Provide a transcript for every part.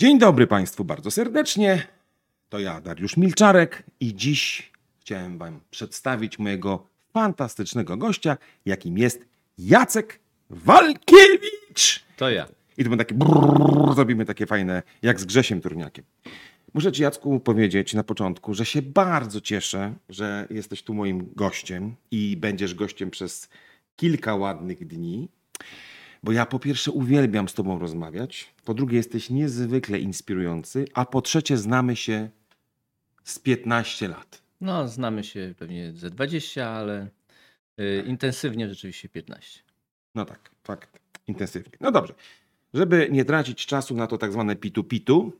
Dzień dobry Państwu bardzo serdecznie. To ja, Dariusz Milczarek, i dziś chciałem Wam przedstawić mojego fantastycznego gościa, jakim jest Jacek Walkiewicz. To ja. I to będzie takie brrr, zrobimy takie fajne, jak z Grzesiem Turniakiem. Muszę Ci, Jacku, powiedzieć na początku, że się bardzo cieszę, że jesteś tu moim gościem i będziesz gościem przez kilka ładnych dni. Bo ja po pierwsze uwielbiam z Tobą rozmawiać, po drugie jesteś niezwykle inspirujący, a po trzecie znamy się z 15 lat. No, znamy się pewnie ze 20, ale y, intensywnie rzeczywiście 15. No tak, fakt, intensywnie. No dobrze, żeby nie tracić czasu na to tak zwane pitu-pitu,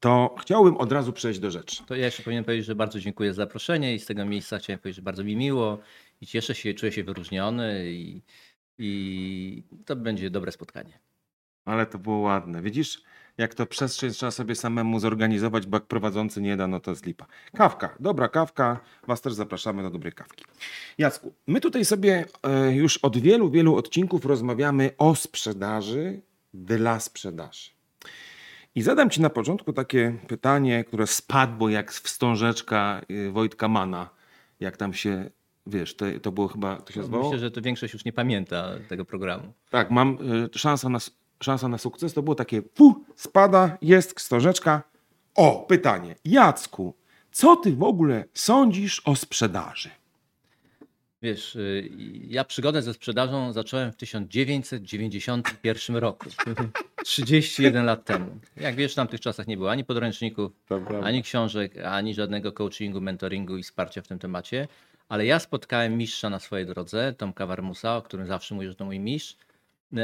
to chciałbym od razu przejść do rzeczy. To ja jeszcze powinien powiedzieć, że bardzo dziękuję za zaproszenie i z tego miejsca chciałem powiedzieć, że bardzo mi miło i cieszę się, czuję się wyróżniony i, i to będzie dobre spotkanie. Ale to było ładne. Widzisz, jak to przestrzeń trzeba sobie samemu zorganizować, bo jak prowadzący nie da, no to jest lipa. Kawka, dobra kawka. Was też zapraszamy do dobrej kawki. Jacku, my tutaj sobie e, już od wielu, wielu odcinków rozmawiamy o sprzedaży dla sprzedaży. I zadam Ci na początku takie pytanie, które spadło jak wstążeczka y, Wojtka Mana, jak tam się, wiesz, to, to było chyba, to się nazywało? Myślę, że to większość już nie pamięta tego programu. Tak, mam y, szansa na, szansa na sukces. To było takie, pu, spada, jest wstążeczka. O, pytanie. Jacku, co Ty w ogóle sądzisz o sprzedaży? Wiesz, y, ja przygodę ze sprzedażą zacząłem w 1991 roku, 31 lat temu. Jak wiesz, w tamtych czasach nie było ani podręczników, ani książek, ani żadnego coachingu, mentoringu i wsparcia w tym temacie. Ale ja spotkałem mistrza na swojej drodze, Tomka Warmusa, o którym zawsze mówię, że to mój mistrz.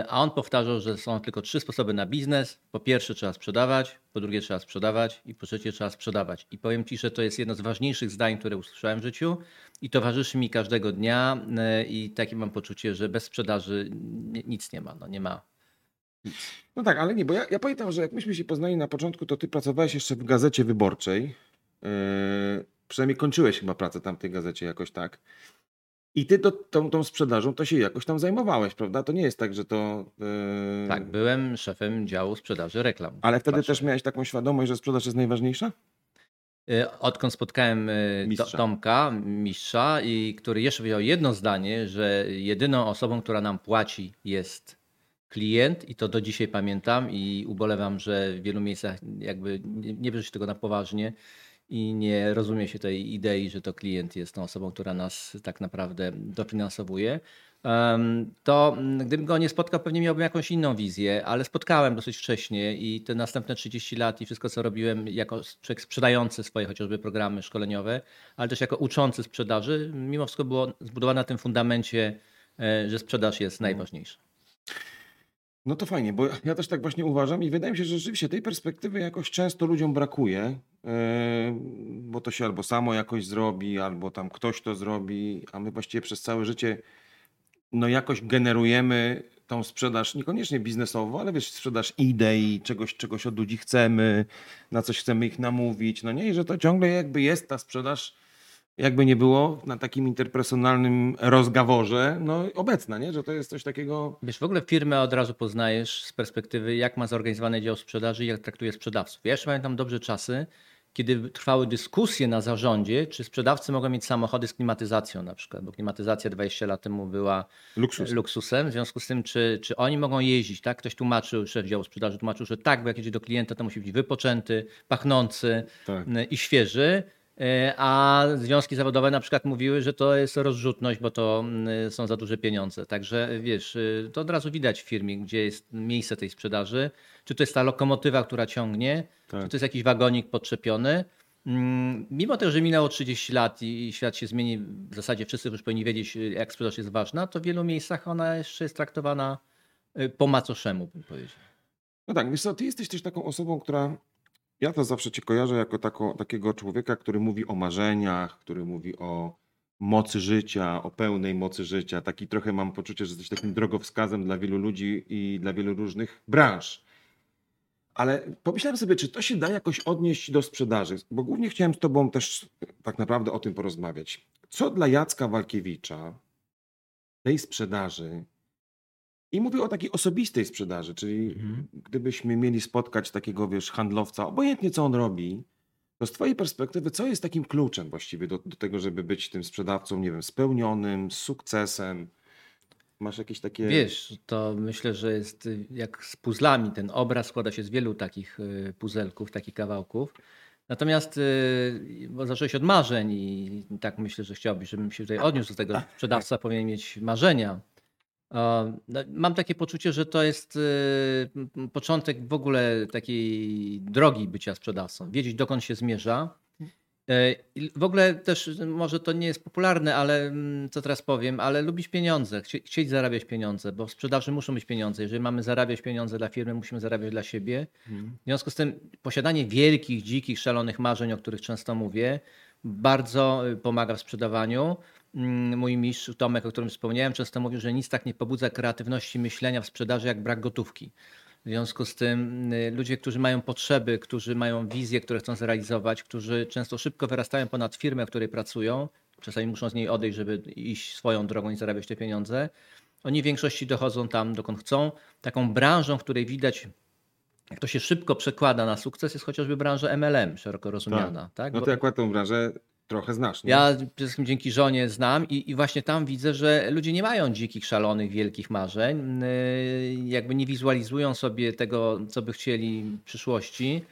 A on powtarzał, że są tylko trzy sposoby na biznes. Po pierwsze trzeba sprzedawać, po drugie trzeba sprzedawać i po trzecie trzeba sprzedawać. I powiem Ci, że to jest jedno z ważniejszych zdań, które usłyszałem w życiu i towarzyszy mi każdego dnia e, i takie mam poczucie, że bez sprzedaży nic nie ma. No nie ma nic. No tak, ale nie, bo ja, ja pamiętam, że jak myśmy się poznali na początku, to Ty pracowałeś jeszcze w Gazecie Wyborczej. Yy, przynajmniej kończyłeś chyba pracę tam w tej gazecie jakoś tak. I ty to, tą, tą sprzedażą to się jakoś tam zajmowałeś, prawda? To nie jest tak, że to. Yy... Tak, byłem szefem działu sprzedaży reklam. Ale wtedy Patrzę. też miałeś taką świadomość, że sprzedaż jest najważniejsza? E, odkąd spotkałem e, mistrza. Tomka, mistrza, i który jeszcze powiedział jedno zdanie, że jedyną osobą, która nam płaci jest klient i to do dzisiaj pamiętam i ubolewam, że w wielu miejscach jakby nie, nie bierze się tego na poważnie i nie rozumie się tej idei, że to klient jest tą osobą, która nas tak naprawdę dofinansowuje, to gdybym go nie spotkał, pewnie miałbym jakąś inną wizję, ale spotkałem dosyć wcześnie i te następne 30 lat i wszystko, co robiłem jako człowiek sprzedający swoje chociażby programy szkoleniowe, ale też jako uczący sprzedaży, mimo wszystko było zbudowane na tym fundamencie, e, że sprzedaż jest mhm. najważniejsza. No to fajnie, bo ja też tak właśnie uważam i wydaje mi się, że rzeczywiście tej perspektywy jakoś często ludziom brakuje, e, bo to się albo samo jakoś zrobi, albo tam ktoś to zrobi, a my właściwie przez całe życie no jakoś generujemy tą sprzedaż, niekoniecznie biznesową, ale wiesz, sprzedaż idei, czegoś, czegoś od ludzi chcemy, na coś chcemy ich namówić, no nie, i że to ciągle jakby jest ta sprzedaż jakby nie było na takim interpersonalnym rozgaworze, no obecna, nie? że to jest coś takiego... Wiesz, w ogóle firmę od razu poznajesz z perspektywy, jak ma zorganizowany dział sprzedaży i jak traktuje sprzedawców. Ja jeszcze pamiętam dobrze czasy, kiedy trwały dyskusje na zarządzie, czy sprzedawcy mogą mieć samochody z klimatyzacją na przykład, bo klimatyzacja 20 lat temu była Luksus. luksusem, w związku z tym, czy, czy oni mogą jeździć, tak? Ktoś tłumaczył, szef działu sprzedaży tłumaczył, że tak, bo jak jedzie do klienta, to musi być wypoczęty, pachnący tak. i świeży, E, a związki zawodowe na przykład mówiły, że to jest rozrzutność, bo to mm, są za duże pieniądze. Także wiesz, y, to od razu widać w firmie, gdzie jest miejsce tej sprzedaży. Czy to jest ta lokomotywa, która ciągnie, tak. czy to jest jakiś wagonik podczepiony. Mm, mimo tego, że minęło 30 lat i świat się zmieni, w zasadzie wszyscy już powinni wiedzieć, jak sprzedaż jest ważna, to w wielu miejscach ona jeszcze jest traktowana po macoszemu, bym powiedział. No tak, wiesz co, ty jesteś też taką osobą, która ja to zawsze cię kojarzę jako tako, takiego człowieka, który mówi o marzeniach, który mówi o mocy życia, o pełnej mocy życia. Taki trochę mam poczucie, że jesteś takim drogowskazem dla wielu ludzi i dla wielu różnych branż. Ale pomyślałem sobie, czy to się da jakoś odnieść do sprzedaży, bo głównie chciałem z tobą też tak naprawdę o tym porozmawiać. Co dla Jacka Walkiewicza tej sprzedaży I mówię o takiej osobistej sprzedaży, czyli Mhm. gdybyśmy mieli spotkać takiego, wiesz, handlowca, obojętnie co on robi, to z twojej perspektywy, co jest takim kluczem właściwie do, do tego, żeby być tym sprzedawcą, nie wiem, spełnionym, z sukcesem? Masz jakieś takie... Wiesz, to myślę, że jest y, jak z puzzlami. Ten obraz składa się z wielu takich y, puzelków, takich kawałków. Natomiast, y, bo zacząłeś od marzeń i tak myślę, że chciałbyś, żebym się tutaj odniósł do tego. Sprzedawca powinien mieć marzenia. No, Mam takie poczucie, że to jest y, początek w ogóle takiej drogi bycia sprzedawcą. Wiedzieć, dokąd się zmierza. E, W ogóle też y, może to nie jest popularne, ale mm, co teraz powiem, ale lubić pieniądze, chcie- chcieć zarabiać pieniądze, bo w sprzedaży muszą być pieniądze. Jeżeli mamy zarabiać pieniądze dla firmy, musimy zarabiać dla siebie. Mhm. W związku z tym posiadanie wielkich, dzikich, szalonych marzeń, o których często mówię, bardzo y, pomaga w sprzedawaniu. Mm, Mój mistrz Tomek, o którym wspomniałem, często mówił, że nic tak nie pobudza kreatywności myślenia w sprzedaży jak brak gotówki. W związku z tym y, ludzie, którzy mają potrzeby, którzy mają wizje, które chcą zrealizować, którzy często szybko wyrastają ponad firmę, w której pracują, czasami muszą z niej odejść, żeby iść swoją drogą i zarabiać te pieniądze, oni w większości dochodzą tam, dokąd chcą. Taką branżą, w której widać to się szybko przekłada na sukces, jest chociażby branża MLM, szeroko rozumiana. Tak. No Bo to akurat tę branżę trochę znasz, nie? Ja przede wszystkim dzięki żonie znam i, i właśnie tam widzę, że ludzie nie mają dzikich, szalonych, wielkich marzeń. Yy, Jakby nie wizualizują sobie tego, co by chcieli w przyszłości.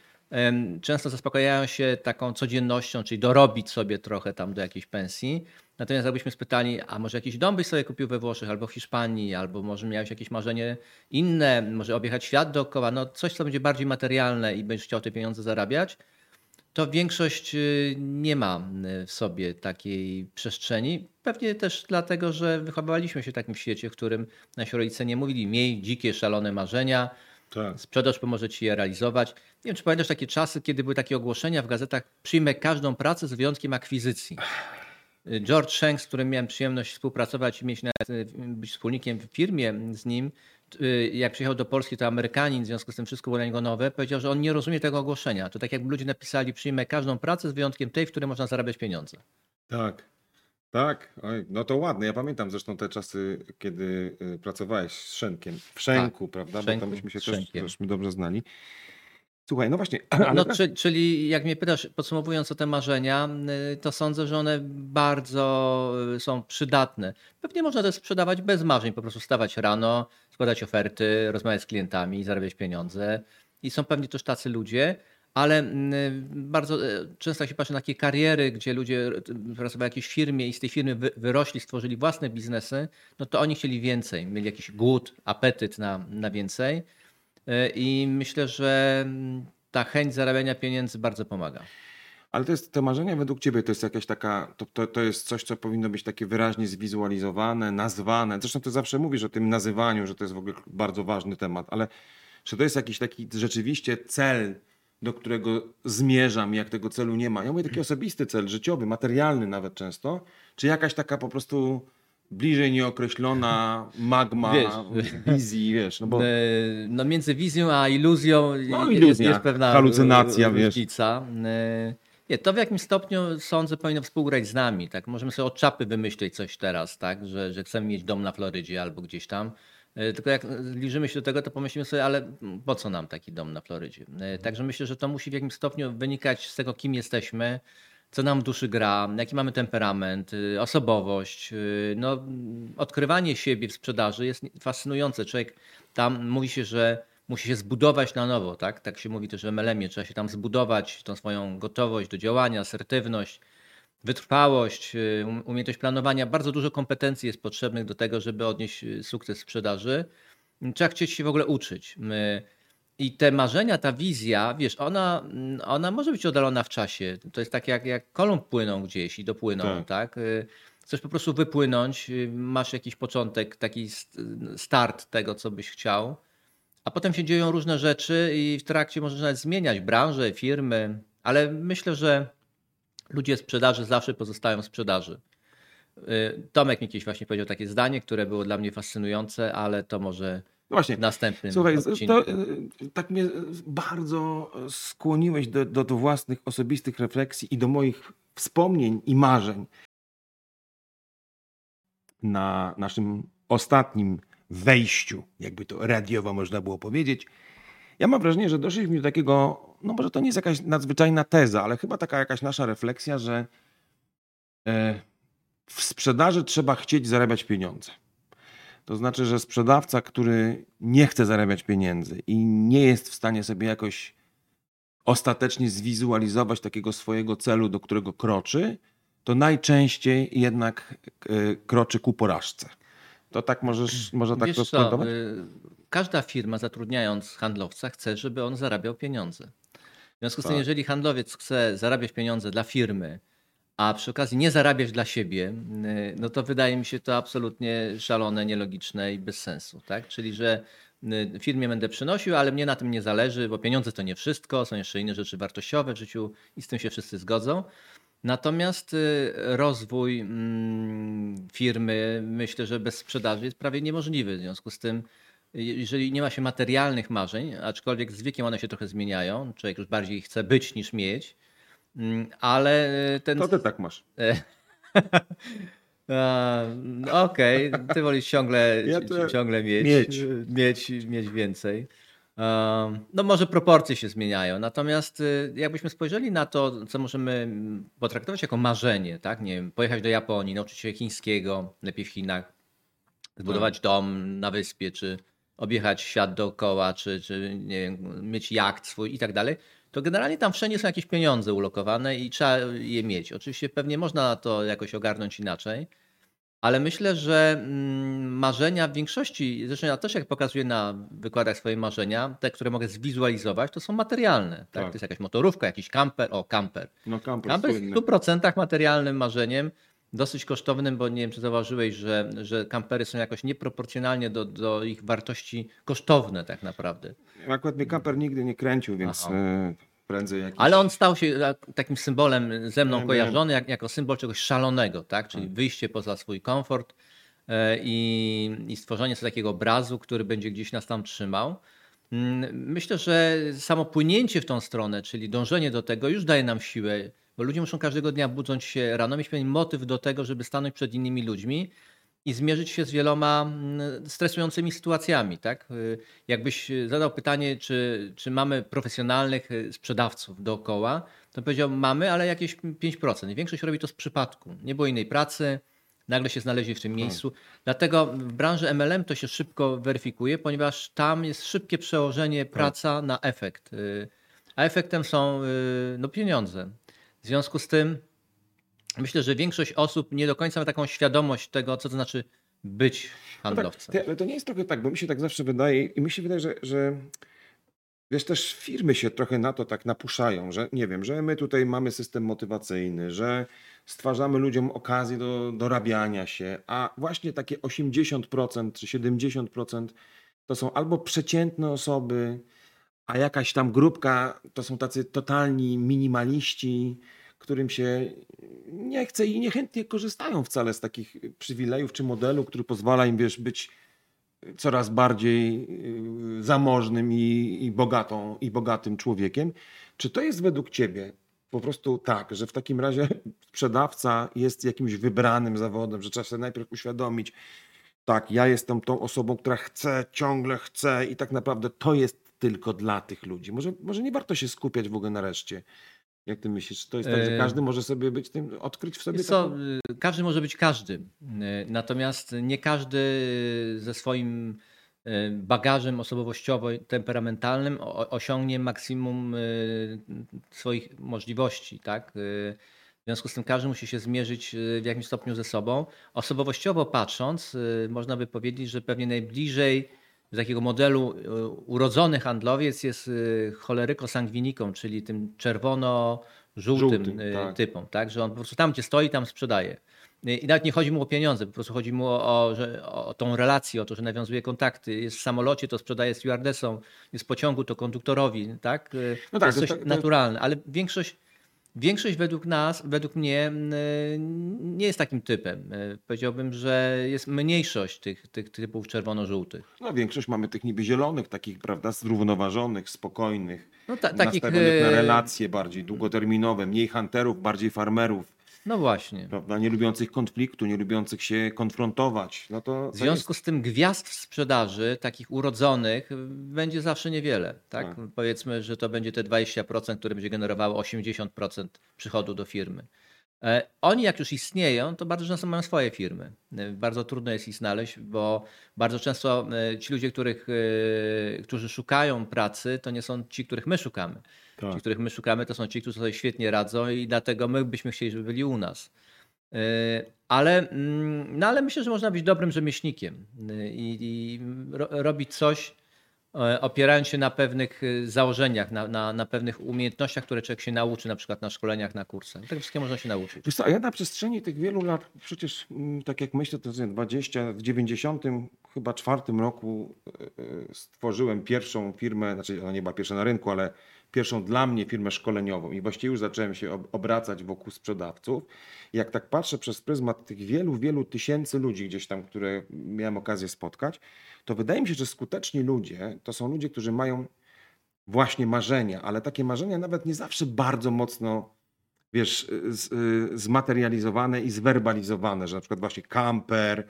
Często zaspokajają się taką codziennością, czyli dorobić sobie trochę tam do jakiejś pensji. Natomiast jakbyśmy spytali, a może jakiś dom byś sobie kupił we Włoszech albo w Hiszpanii, albo może miałeś jakieś marzenie inne, może objechać świat dookoła, no coś, co będzie bardziej materialne i będziesz chciał te pieniądze zarabiać, to większość y, nie ma y, w sobie takiej przestrzeni. Pewnie też dlatego, że wychowywaliśmy się w takim świecie, w którym nasi rodzice nie mówili miej dzikie, szalone marzenia, Tak. sprzedaż pomoże ci je realizować. Nie wiem, czy pamiętasz takie czasy, kiedy były takie ogłoszenia w gazetach przyjmę każdą pracę z wyjątkiem akwizycji. George Shanks, z którym miałem przyjemność współpracować i mieć nawet y, być wspólnikiem w firmie z nim, y, jak przyjechał do Polski, to Amerykanin, w związku z tym wszystko było dla niego nowe, powiedział, że on nie rozumie tego ogłoszenia. To tak jakby ludzie napisali, przyjmę każdą pracę z wyjątkiem tej, w której można zarabiać pieniądze. Tak. Tak, Oj, no to ładne. Ja pamiętam zresztą te czasy, kiedy y, pracowałeś z Szenkiem. W Szenku, prawda? Bo Szenku, tam myśmy się też, żeśmy dobrze znali. Słuchaj, no właśnie, ale No, czy, czyli jak mnie pytasz, podsumowując o te marzenia, y, to sądzę, że one bardzo y, są przydatne. Pewnie można też sprzedawać bez marzeń, po prostu stawać rano, składać oferty, rozmawiać z klientami, zarabiać pieniądze. I są pewnie też tacy ludzie, ale mm, bardzo y, często jak się patrzy na takie kariery, gdzie ludzie y, pracowali w jakiejś firmie i z tej firmy wy- wyrośli, stworzyli własne biznesy, no to oni chcieli więcej, mieli jakiś głód, apetyt na, na więcej. E, I myślę, że mm, ta chęć zarabiania pieniędzy bardzo pomaga. Ale to jest te marzenia według ciebie, to jest jakaś taka, to, to, to jest coś, co powinno być takie wyraźnie zwizualizowane, nazwane. Zresztą ty zawsze mówisz o tym nazywaniu, że to jest w ogóle bardzo ważny temat, ale czy to jest jakiś taki rzeczywiście cel, do którego zmierzam, jak tego celu nie ma? Ja mówię taki osobisty cel, życiowy, materialny nawet często, czy jakaś taka po prostu bliżej nieokreślona magma Wiesz. wizji, wiesz, no bo E, No między wizją a iluzją No, jest, iluzja, jest pewna halucynacja, wiesz. różnica. E, Nie, to w jakimś stopniu sądzę powinno współgrać z nami. Tak? Możemy sobie od czapy wymyślić coś teraz, tak? że, że chcemy mieć dom na Florydzie albo gdzieś tam. E, Tylko jak zbliżymy się do tego, to pomyślimy sobie, ale po co nam taki dom na Florydzie? E, Także myślę, że to musi w jakimś stopniu wynikać z tego, kim jesteśmy, co nam w duszy gra, jaki mamy temperament, y, osobowość. y, No, odkrywanie siebie w sprzedaży jest fascynujące. Człowiek tam mówi się, że musi się zbudować na nowo, tak? Tak się mówi też w MLM-ie. Trzeba się tam zbudować, tą swoją gotowość do działania, asertywność, wytrwałość, y, um- umiejętność planowania. Bardzo dużo kompetencji jest potrzebnych do tego, żeby odnieść sukces w sprzedaży. Trzeba chcieć się w ogóle uczyć. My, i te marzenia, ta wizja, wiesz, ona, ona może być oddalona w czasie. To jest tak jak, jak kolą płyną gdzieś i dopłyną, Tak. tak? Y, Chcesz po prostu wypłynąć, y, masz jakiś początek, taki st- start tego, co byś chciał, a potem się dzieją różne rzeczy i w trakcie możesz nawet zmieniać branżę, firmy, ale myślę, że ludzie sprzedaży zawsze pozostają w sprzedaży. Y, Tomek mi kiedyś właśnie powiedział takie zdanie, które było dla mnie fascynujące, ale to może no właśnie, w następnym Słuchaj, odcinku. to, y, tak mnie bardzo skłoniłeś do, do, do własnych osobistych refleksji i do moich wspomnień i marzeń na naszym ostatnim wejściu, jakby to radiowo można było powiedzieć. Ja mam wrażenie, że doszliśmy do takiego, no może to nie jest jakaś nadzwyczajna teza, ale chyba taka jakaś nasza refleksja, że e, w sprzedaży trzeba chcieć zarabiać pieniądze. To znaczy, że sprzedawca, który nie chce zarabiać pieniędzy i nie jest w stanie sobie jakoś ostatecznie zwizualizować takiego swojego celu, do którego kroczy, to najczęściej jednak e, kroczy ku porażce. To tak możesz, można tak Wiesz to skomentować? y, każda firma zatrudniając handlowca chce, żeby on zarabiał pieniądze. W związku z tym, Tak. jeżeli handlowiec chce zarabiać pieniądze dla firmy, a przy okazji nie zarabiać dla siebie, y, no to wydaje mi się to absolutnie szalone, nielogiczne i bez sensu. Tak? Czyli, że y, firmie będę przynosił, ale mnie na tym nie zależy, bo pieniądze to nie wszystko, są jeszcze inne rzeczy wartościowe w życiu i z tym się wszyscy zgodzą. Natomiast y, rozwój mm, firmy myślę, że bez sprzedaży jest prawie niemożliwy. W związku z tym, je- jeżeli nie ma się materialnych marzeń, aczkolwiek z wiekiem one się trochę zmieniają, człowiek już bardziej chce być niż mieć, ale y, ten. To ty tak masz. A, no Okej, ty wolisz ciągle, Ja to- ciągle mieć, mieć. mieć, mieć więcej. No może proporcje się zmieniają, natomiast y, jakbyśmy spojrzeli na to, co możemy mm, potraktować jako marzenie, tak? Nie wiem, pojechać do Japonii, nauczyć się chińskiego, lepiej w Chinach, zbudować dom na wyspie, czy objechać świat dookoła, czy, czy nie wiem, mieć jacht swój i tak dalej, to generalnie tam wszędzie są jakieś pieniądze ulokowane i trzeba je mieć. Oczywiście pewnie można to jakoś ogarnąć inaczej, ale myślę, że mm, marzenia w większości, zresztą ja też jak pokazuję na wykładach swoje marzenia, te, które mogę zwizualizować, to są materialne. Tak? Tak. To jest jakaś motorówka, jakiś kamper, o kamper. No kamper, Kamper jest w słynny. 100% materialnym marzeniem, dosyć kosztownym, bo nie wiem, czy zauważyłeś, że, że kampery są jakoś nieproporcjonalnie do, do ich wartości kosztowne tak naprawdę. Akurat mnie kamper nigdy nie kręcił, więc Aha. e, prędzej jakiś... Ale on stał się e, takim symbolem ze mną kojarzony jak, jako symbol czegoś szalonego, tak? Czyli wyjście poza swój komfort e, i, i stworzenie sobie takiego obrazu, który będzie gdzieś nas tam trzymał. Mm, Myślę, że samo płynięcie w tą stronę, czyli dążenie do tego, już daje nam siłę, bo ludzie muszą każdego dnia budząc się rano, mieć pewien motyw do tego, żeby stanąć przed innymi ludźmi i zmierzyć się z wieloma mm, stresującymi sytuacjami. Tak? Y, Jakbyś zadał pytanie, czy, czy mamy profesjonalnych y, sprzedawców dookoła, to powiedział, mamy, ale jakieś 5%. I większość robi to z przypadku. Nie było innej pracy, nagle się znaleźli w tym miejscu. Dlatego w branży MLM to się szybko weryfikuje, ponieważ tam jest szybkie przełożenie praca na efekt. Y, A efektem są y, no, pieniądze. W związku z tym myślę, że większość osób nie do końca ma taką świadomość tego, co to znaczy być No handlowcem. tak, ty, ale to nie jest trochę tak, bo mi się tak zawsze wydaje i mi się wydaje, że, że wiesz, też firmy się trochę na to tak napuszają, że nie wiem, że my tutaj mamy system motywacyjny, że stwarzamy ludziom okazję do dorabiania się, a właśnie takie 80% czy 70% to są albo przeciętne osoby, a jakaś tam grupka to są tacy totalni minimaliści, którym się nie chce i niechętnie korzystają wcale z takich przywilejów czy modelu, który pozwala im, wiesz, być coraz bardziej y, zamożnym i, i, bogatą, i bogatym człowiekiem. Czy to jest według ciebie po prostu tak, że w takim razie sprzedawca jest jakimś wybranym zawodem, że trzeba sobie najpierw uświadomić, tak, ja jestem tą osobą, która chce, ciągle chce i tak naprawdę to jest tylko dla tych ludzi. Może, może nie warto się skupiać w ogóle na reszcie. Jak ty myślisz? To jest tak, że E, każdy może sobie być tym, odkryć w sobie co, taką... y, każdy może być każdy. Y, Natomiast nie każdy ze swoim y, bagażem osobowościowo-temperamentalnym osiągnie maksimum y, swoich możliwości. Tak? Y, W związku z tym każdy musi się zmierzyć y, w jakimś stopniu ze sobą. Osobowościowo patrząc, y, można by powiedzieć, że pewnie najbliżej z takiego modelu y, urodzony handlowiec jest y, choleryko-sangwiniką, czyli tym czerwono-żółtym Żółtym, y, tak. typom, tak? Że on po prostu tam, gdzie stoi, tam sprzedaje. I nawet nie chodzi mu o pieniądze, po prostu chodzi mu o, o, o tą relację, o to, że nawiązuje kontakty. Jest w samolocie, to sprzedaje stewardesom, jest w pociągu, to konduktorowi, tak? No to tak, jest to- coś to- to- naturalne, ale większość, większość według nas, według mnie nie jest takim typem. Y, Powiedziałbym, że jest mniejszość tych, tych typów czerwono-żółtych. No większość mamy tych niby zielonych, takich, prawda, zrównoważonych, spokojnych, No, ta, takich nastawionych na y, relacje bardziej długoterminowe, mniej hunterów, bardziej farmerów. No właśnie. prawda, nie lubiących konfliktu, nie lubiących się konfrontować. No to, W związku z tym gwiazd w sprzedaży, takich urodzonych, będzie zawsze niewiele. Tak? Tak. Powiedzmy, że to będzie te 20%, które będzie generowało 80% przychodu do firmy. E, Oni, jak już istnieją, to bardzo często mają swoje firmy. E, Bardzo trudno jest ich znaleźć, bo bardzo często e, ci ludzie, których, którzy szukają pracy, to nie są ci, których my szukamy. Tak. Ci, których my szukamy, to są ci, którzy sobie świetnie radzą i dlatego my byśmy chcieli, żeby byli u nas. Ale, mm, no ale myślę, że można być dobrym rzemieślnikiem i, i ro, robić coś, opierając się na pewnych y, założeniach, na, na, na pewnych umiejętnościach, które człowiek się nauczy, na przykład na szkoleniach, na kursach. Tego wszystkiego można się nauczyć. Co, a ja na przestrzeni tych wielu lat, przecież mm, tak jak myślę, to jest 20, w 90 chyba czwartym roku e, e, stworzyłem pierwszą firmę, znaczy ona nie była pierwsza na rynku, ale pierwszą dla mnie firmę szkoleniową i właściwie już zacząłem się ob- obracać wokół sprzedawców. Jak tak patrzę przez pryzmat tych wielu, wielu tysięcy ludzi gdzieś tam, które miałem okazję spotkać, to wydaje mi się, że skuteczni ludzie to są ludzie, którzy mają właśnie marzenia, ale takie marzenia nawet nie zawsze bardzo mocno wiesz, zmaterializowane i zwerbalizowane, że na przykład właśnie kamper,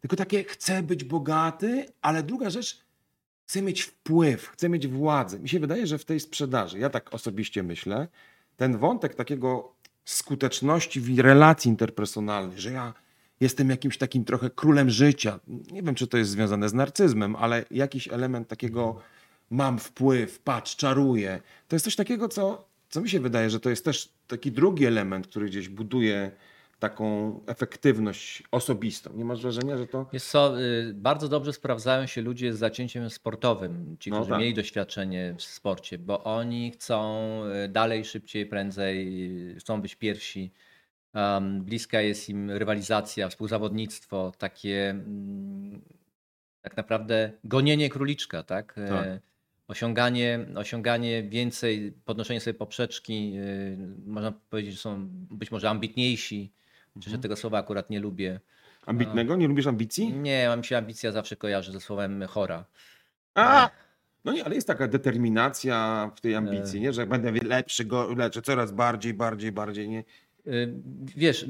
tylko takie chcę być bogaty, ale druga rzecz, chcę mieć wpływ, chcę mieć władzę. Mi się wydaje, że w tej sprzedaży, ja tak osobiście myślę, ten wątek takiego skuteczności w relacji interpersonalnej, że ja jestem jakimś takim trochę królem życia. Nie wiem, czy to jest związane z narcyzmem, ale jakiś element takiego mam wpływ, patrz, czaruję. To jest coś takiego, co, co mi się wydaje, że to jest też taki drugi element, który gdzieś buduje taką efektywność osobistą. Nie masz wrażenia, że to... Jest co, y, bardzo dobrze sprawdzają się ludzie z zacięciem sportowym, ci, No którzy tak. mieli doświadczenie w sporcie, bo oni chcą y, dalej, szybciej, prędzej, y, chcą być pierwsi. Um, bliska jest im rywalizacja, współzawodnictwo, takie mm, tak naprawdę gonienie króliczka, tak? E, Tak. Osiąganie, osiąganie więcej, podnoszenie sobie poprzeczki, y, można powiedzieć, że są być może ambitniejsi, chociaż ja tego słowa akurat nie lubię. Ambitnego? Nie lubisz ambicji? Nie, mam się ambicja zawsze kojarzy ze słowem chora. A! No nie, ale jest taka determinacja w tej ambicji, nie? że będę lepszy, go, lepszy, coraz bardziej, bardziej, bardziej, nie? Y, Wiesz,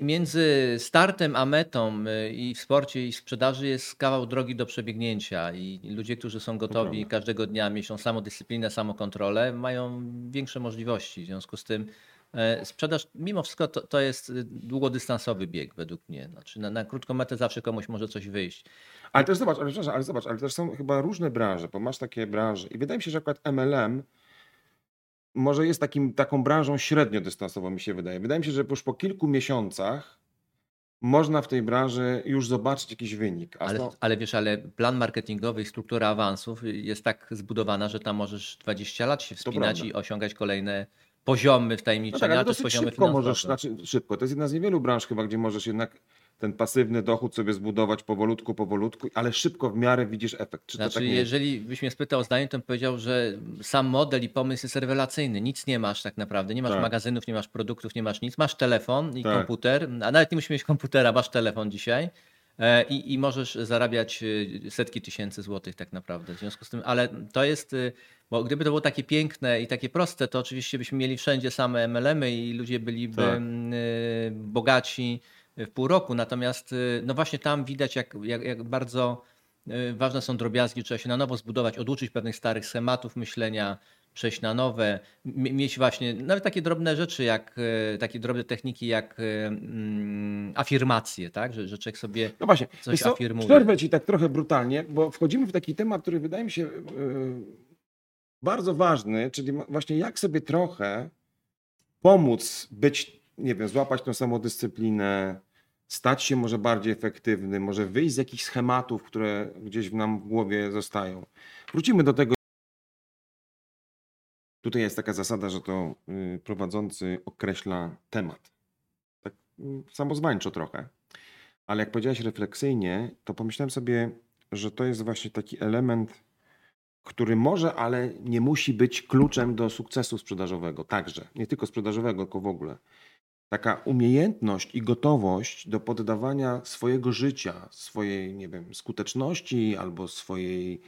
między startem a metą i w sporcie i w sprzedaży jest kawał drogi do przebiegnięcia i ludzie, którzy są gotowi każdego dnia, mieszą samodyscyplinę, samokontrolę, mają większe możliwości. W związku z tym e, sprzedaż mimo wszystko to, to jest y, długodystansowy bieg według mnie. Znaczy na, na krótką metę zawsze komuś może coś wyjść. Ale też zobacz, ale, ale zobacz, ale też są chyba różne branże, bo masz takie branże i wydaje mi się, że akurat MLM może jest takim, taką branżą średniodystansową, mi się wydaje. Wydaje mi się, że już po kilku miesiącach można w tej branży już zobaczyć jakiś wynik. Ale, to, ale wiesz, ale plan marketingowy i struktura awansów jest tak zbudowana, że tam możesz 20 lat się wspinać i osiągać kolejne poziomy no tak, wtajemniczenia, to jest dosyć poziomy szybko możesz, znaczy szybko, to jest jedna z niewielu branż chyba, gdzie możesz jednak ten pasywny dochód sobie zbudować powolutku, powolutku, ale szybko w miarę widzisz efekt. Czy Znaczy, tak jeżeli byś mnie spytał o zdanie, to bym powiedział, że sam model i pomysł jest rewelacyjny. Nic nie masz tak naprawdę. Nie masz Tak. magazynów, nie masz produktów, nie masz nic. Masz telefon i Tak. komputer, a nawet nie musisz mieć komputera, masz telefon dzisiaj. E, I, I możesz zarabiać e, setki tysięcy złotych tak naprawdę. W związku z tym, ale to jest, e, bo gdyby to było takie piękne i takie proste, to oczywiście byśmy mieli wszędzie same MLM-y i ludzie byliby Tak. m, e, bogaci w pół roku. Natomiast no właśnie tam widać, jak, jak, jak bardzo ważne są drobiazgi, trzeba się na nowo zbudować, oduczyć pewnych starych schematów myślenia, przejść na nowe, mieć właśnie nawet takie drobne rzeczy, jak e, takie drobne techniki, jak e, mm, afirmacje, tak? Że, że człowiek sobie No właśnie, coś co, afirmuje. przerwę ci tak trochę brutalnie, bo wchodzimy w taki temat, który wydaje mi się yy, bardzo ważny, czyli właśnie jak sobie trochę pomóc być, nie wiem, złapać tą samodyscyplinę, stać się może bardziej efektywnym, może wyjść z jakichś schematów, które gdzieś w nam w głowie zostają. Wrócimy do tego. Tutaj jest taka zasada, że to yy, prowadzący określa temat. Tak yy, samozwańczo trochę. Ale jak powiedziałeś refleksyjnie, to pomyślałem sobie, że to jest właśnie taki element, który może, ale nie musi być kluczem do sukcesu sprzedażowego. Także, nie tylko sprzedażowego, tylko w ogóle. Taka umiejętność i gotowość do poddawania swojego życia, swojej, nie wiem, skuteczności albo swojej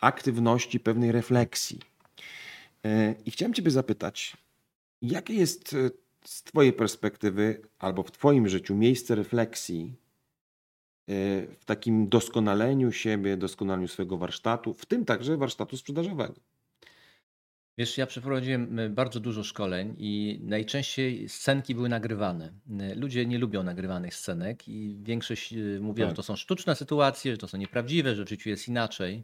aktywności pewnej refleksji. E, I chciałem Ciebie zapytać, jakie jest e, z Twojej perspektywy albo w Twoim życiu miejsce refleksji y, w takim doskonaleniu siebie, doskonaleniu swojego warsztatu, w tym także warsztatu sprzedażowego? Wiesz, ja przeprowadziłem bardzo dużo szkoleń i najczęściej scenki były nagrywane. Ludzie nie lubią nagrywanych scenek i większość y, mówi, że Tak. to są sztuczne sytuacje, że to są nieprawdziwe, że w życiu jest inaczej.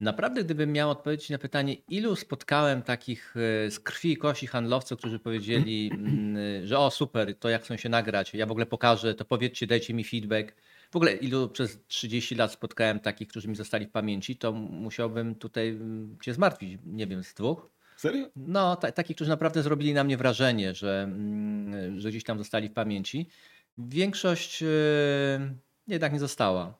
Naprawdę, gdybym miał odpowiedzieć na pytanie, ilu spotkałem takich y, z krwi i kości handlowców, którzy powiedzieli, mm, y, że o super, to jak chcą się nagrać, ja w ogóle pokażę, to powiedzcie, dajcie mi feedback. W ogóle ilu przez 30 lat spotkałem takich, którzy mi zostali w pamięci, to musiałbym tutaj mm, cię zmartwić, nie wiem, z dwóch. Serio? No, ta, takich, którzy naprawdę zrobili na mnie wrażenie, że, mm, że gdzieś tam zostali w pamięci. Większość yy, jednak nie została.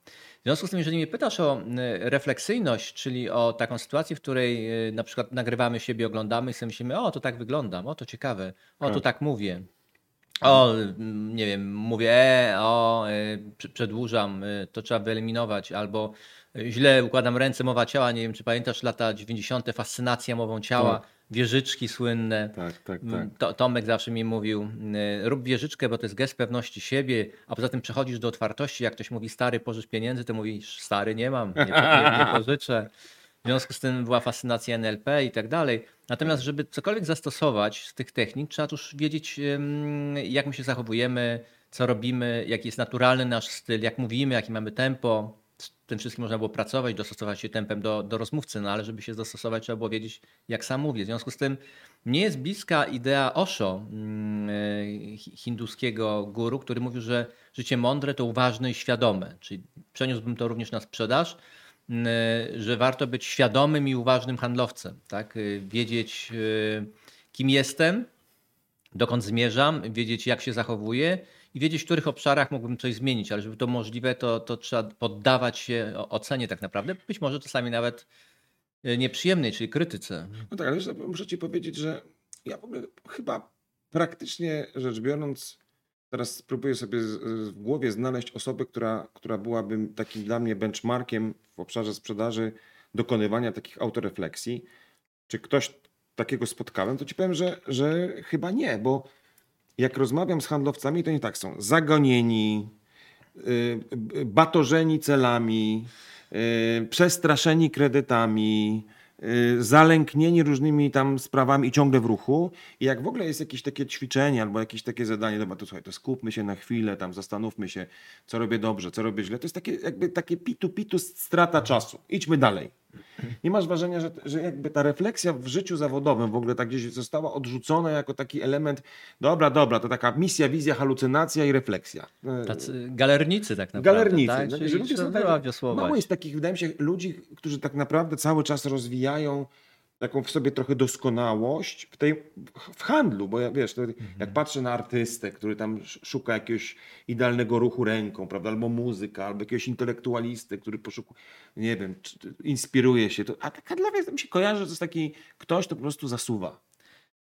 W związku z tym, jeżeli mnie pytasz o y, refleksyjność, czyli o taką sytuację, w której y, na przykład nagrywamy siebie, oglądamy i sobie myślimy, o to tak wyglądam, o to ciekawe, o to Tak. tak mówię. O, mm, nie wiem, mówię, e, o, y, prze- przedłużam, to trzeba wyeliminować, albo źle układam ręce, mowa ciała, nie wiem, czy pamiętasz lata 90., fascynacja mową ciała, Tak. Wieżyczki słynne. Tak, tak, tak. Mm, To, Tomek zawsze mi mówił, y, rób wieżyczkę, bo to jest gest pewności siebie, a poza tym przechodzisz do otwartości. Jak ktoś mówi, stary, pożycz pieniędzy, to mówisz, stary, nie mam, nie, nie, nie pożyczę. W związku z tym była fascynacja NLP i tak dalej. Natomiast, żeby cokolwiek zastosować z tych technik, trzeba już wiedzieć, jak my się zachowujemy, co robimy, jaki jest naturalny nasz styl, jak mówimy, jakie mamy tempo. Tym wszystkim można było pracować, dostosować się tempem do, do rozmówcy, no ale żeby się dostosować, trzeba było wiedzieć, jak sam mówię. W związku z tym mnie jest bliska idea Osho, mm, hi- hinduskiego guru, który mówił, że życie mądre to uważne i świadome. Czyli przeniósłbym to również na sprzedaż, mm, że warto być świadomym i uważnym handlowcem. Tak? E, Wiedzieć, e, kim jestem, dokąd zmierzam, wiedzieć, jak się zachowuję i wiedzieć, w których obszarach mógłbym coś zmienić, ale żeby to możliwe, to, to trzeba poddawać się ocenie tak naprawdę, być może czasami nawet e, nieprzyjemnej, czyli krytyce. No tak, ale wiesz, muszę ci powiedzieć, że ja w ogóle chyba praktycznie rzecz biorąc, teraz spróbuję sobie w głowie znaleźć osobę, która, która byłaby takim dla mnie benchmarkiem w obszarze sprzedaży, dokonywania takich autorefleksji. Czy ktoś takiego spotkałem, to ci powiem, że, że chyba nie, bo jak rozmawiam z handlowcami, to nie tak są zagonieni, y, batorzeni celami, y, przestraszeni kredytami, y, zalęknieni różnymi tam sprawami i ciągle w ruchu. I jak w ogóle jest jakieś takie ćwiczenie albo jakieś takie zadanie, dobra, to słuchaj, to skupmy się na chwilę, tam zastanówmy się, co robię dobrze, co robię źle. To jest takie jakby takie pitu pitu strata czasu. Idźmy dalej. Nie masz wrażenia, że, że jakby ta refleksja w życiu zawodowym w ogóle tak gdzieś została odrzucona jako taki element, dobra, dobra, to taka misja, wizja, halucynacja i refleksja. E, Tacy galernicy tak naprawdę. Galernicy. Tak? No, Czyli ludzie są tak, mało jest takich, wydaje mi się, ludzi, którzy tak naprawdę cały czas rozwijają taką w sobie trochę doskonałość w, tej, w handlu, bo ja wiesz, to, Mhm. jak patrzę na artystę, który tam sz- szuka jakiegoś idealnego ruchu ręką, prawda, albo muzyka, albo jakiegoś intelektualisty, który poszukuje, nie wiem, inspiruje się, to, a tak dla mnie mi się kojarzy, że to jest taki ktoś, kto po prostu zasuwa.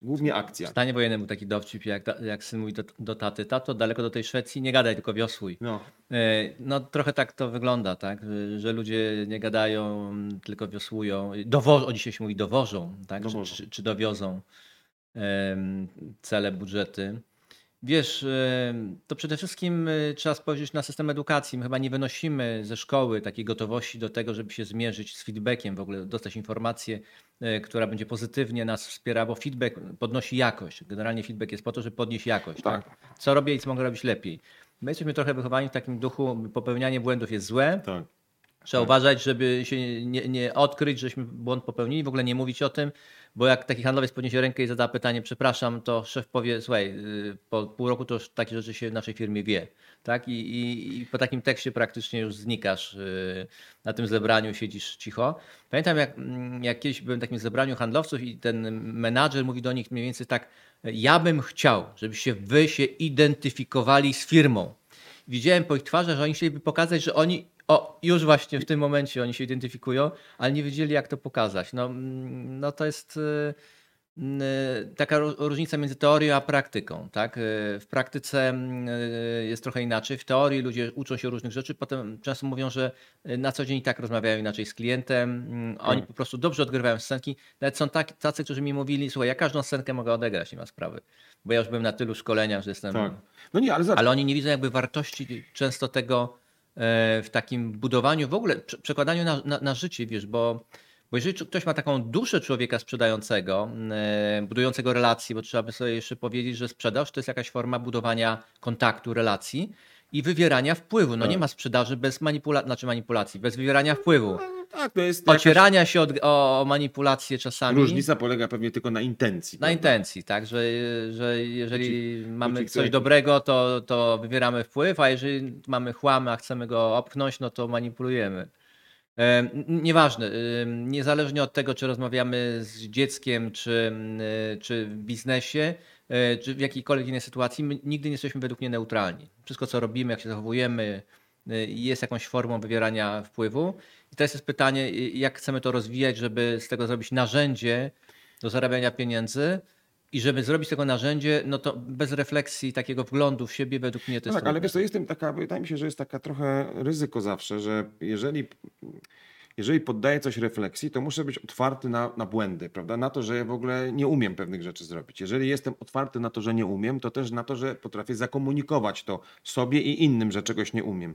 Głównie W akcja. stanie wojennym był taki dowcip, jak, jak syn mówi do, do taty, tato, daleko do tej Szwecji, nie gadaj, tylko wiosłuj. No, E, No trochę tak to wygląda, tak? Że- ludzie nie gadają, tylko wiosłują. Dowo- o dzisiaj się mówi dowożą, tak? Dowożą. Czy, czy, czy dowiozą em, cele, budżety. Wiesz, em, to przede wszystkim e, trzeba spojrzeć na system edukacji. My chyba nie wynosimy ze szkoły takiej gotowości do tego, żeby się zmierzyć z feedbackiem, w ogóle dostać informację, e, która będzie pozytywnie nas wspierała, bo feedback podnosi jakość. Generalnie feedback jest po to, żeby podnieść jakość. Tak. Tak? Co robię i co mogę robić lepiej. My jesteśmy trochę wychowani w takim duchu, popełnianie błędów jest złe. tak. Trzeba uważać, żeby się nie, nie odkryć, żeśmy błąd popełnili, w ogóle nie mówić o tym, bo jak taki handlowiec podniesie rękę i zada pytanie, przepraszam, to szef powie, słuchaj, y, po pół roku to już takie rzeczy się w naszej firmie wie. Tak? I, i, I po takim tekście praktycznie już znikasz y, na tym zebraniu, siedzisz cicho. Pamiętam, jak, mm, jak kiedyś byłem w takim zebraniu handlowców i ten menadżer mówi do nich mniej więcej tak, ja bym chciał, żebyście wy się identyfikowali z firmą. Widziałem po ich twarzach, że oni chcieliby pokazać, że oni o, już właśnie w tym momencie oni się identyfikują, ale nie wiedzieli, jak to pokazać. No, mm, no to jest. y, mm, taka ró- różnica między teorią a praktyką. Tak? Y, W praktyce mm, y, jest trochę inaczej. W teorii ludzie uczą się różnych rzeczy, potem często mówią, że y, na co dzień i tak rozmawiają inaczej z klientem. Mm, Oni Tak. po prostu dobrze odgrywają scenki. Nawet są tak, tacy, którzy mi mówili, słuchaj, ja każdą scenkę mogę odegrać, nie ma sprawy. Bo ja już byłem na tylu szkoleniach, że jestem... Tak. No nie, ale zobacz, Ale oni nie widzą jakby wartości często tego w takim budowaniu, w ogóle prze- przekładaniu na, na, na życie, wiesz, bo, bo jeżeli ktoś ma taką duszę człowieka sprzedającego, e, budującego relacje, bo trzeba by sobie jeszcze powiedzieć, że sprzedaż to jest jakaś forma budowania kontaktu, relacji i wywierania wpływu. No Tak. nie ma sprzedaży bez manipulacji, znaczy manipulacji, bez wywierania wpływu. tak, to jest jakaś Ocierania się od, o, manipulacje czasami. różnica polega pewnie tylko na intencji. Na prawda? intencji, tak, że, że jeżeli mamy coś dobrego, to, to wywieramy wpływ, a jeżeli mamy chłam, a chcemy go opchnąć, no to manipulujemy. Nieważne, niezależnie od tego, czy rozmawiamy z dzieckiem, czy, e, czy w biznesie, czy w jakiejkolwiek innej sytuacji, my nigdy nie jesteśmy według mnie neutralni. Wszystko, co robimy, jak się zachowujemy, e, jest jakąś formą wywierania wpływu. I teraz jest pytanie, e, jak chcemy to rozwijać, żeby z tego zrobić narzędzie do zarabiania pieniędzy. I żeby zrobić tego narzędzie, no to bez refleksji, takiego wglądu w siebie, według mnie to No jest tak, ale wiesz, to jest tym taka, wydaje mi się, że jest taka trochę ryzyko zawsze, że jeżeli, jeżeli poddaję coś refleksji, to muszę być otwarty na, na błędy, prawda? Na to, że ja w ogóle nie umiem pewnych rzeczy zrobić. Jeżeli jestem otwarty na to, że nie umiem, to też na to, że potrafię zakomunikować to sobie i innym, że czegoś nie umiem.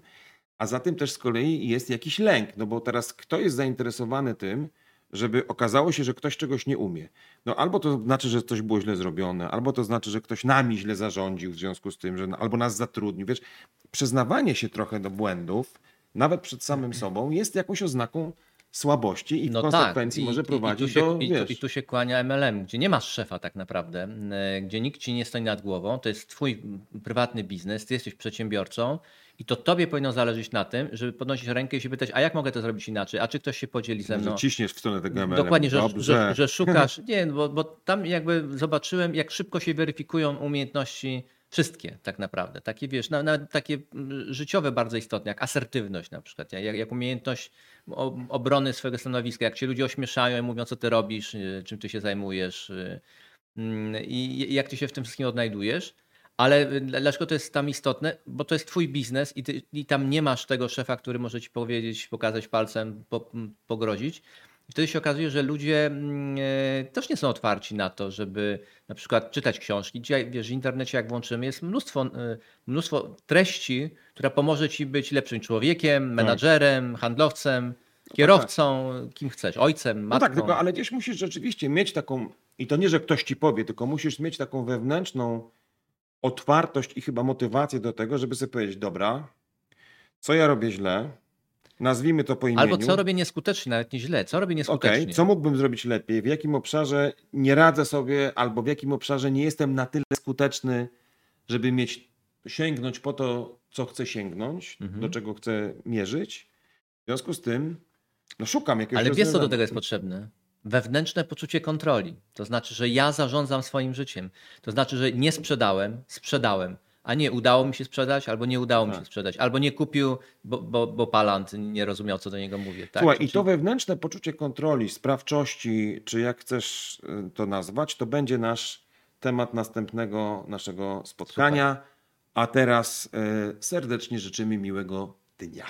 A za tym też z kolei jest jakiś lęk, no bo teraz kto jest zainteresowany tym, żeby okazało się, że ktoś czegoś nie umie. No albo to znaczy, że coś było źle zrobione, albo to znaczy, że ktoś nami źle zarządził w związku z tym, że albo nas zatrudnił. Wiesz, przyznawanie się trochę do błędów, nawet przed samym sobą, jest jakąś oznaką słabości i w konsekwencji może prowadzić i tu, się, do, i, tu, wiesz, I tu się kłania MLM, gdzie nie masz szefa tak naprawdę, e, gdzie nikt ci nie stoi nad głową, to jest twój prywatny biznes, ty jesteś przedsiębiorcą i to tobie powinno zależeć na tym, żeby podnosić rękę i się pytać, a jak mogę to zrobić inaczej, a czy ktoś się podzieli ze mną? że ciśniesz w stronę tego MLM. Dokładnie, że, że, że szukasz. Nie, bo, bo tam jakby zobaczyłem, jak szybko się weryfikują umiejętności wszystkie tak naprawdę. Takie wiesz, na, takie mm, życiowe bardzo istotne, jak asertywność na przykład, jak, jak umiejętność obrony swojego stanowiska, jak cię ludzie ośmieszają i mówią, co ty robisz, y, czym ty się zajmujesz y, mm, i jak ty się w tym wszystkim odnajdujesz. Ale y, dla- dlaczego to jest tam istotne? Bo to jest twój biznes i, ty, i tam nie masz tego szefa, który może ci powiedzieć, pokazać palcem, po, pogrozić. I wtedy się okazuje, że ludzie mm, e, też nie są otwarci na to, żeby na przykład czytać książki. Dzisiaj, wiesz, w internecie jak włączymy, jest mnóstwo, e, mnóstwo treści, która pomoże ci być lepszym człowiekiem, menadżerem, handlowcem, kierowcą, kim chcesz, ojcem, No matką. tak, tylko, ale gdzieś musisz rzeczywiście mieć taką, i to nie, że ktoś ci powie, tylko musisz mieć taką wewnętrzną otwartość i chyba motywację do tego, żeby sobie powiedzieć, dobra, co ja robię źle, nazwijmy to po imieniu. Albo co robię nieskutecznie, nawet nie źle, co robię nieskutecznie. Okej, co mógłbym zrobić lepiej? W jakim obszarze nie radzę sobie, albo w jakim obszarze nie jestem na tyle skuteczny, żeby mieć, sięgnąć po to, co chcę sięgnąć, Mhm. do czego chcę mierzyć. W związku z tym, no szukam jakiegoś Ale wiesz, co do tego jest potrzebne? Wewnętrzne poczucie kontroli. To znaczy, że ja zarządzam swoim życiem. To znaczy, że nie sprzedałem, sprzedałem. A nie udało mi się sprzedać, albo nie udało mi się Tak. sprzedać, albo nie kupił, bo, bo, bo palant nie rozumiał, co do niego mówię. Tak? Słuchaj, i to wewnętrzne poczucie kontroli, sprawczości, czy jak chcesz y, to nazwać, to będzie nasz temat następnego naszego spotkania. A teraz y, serdecznie życzymy miłego dnia.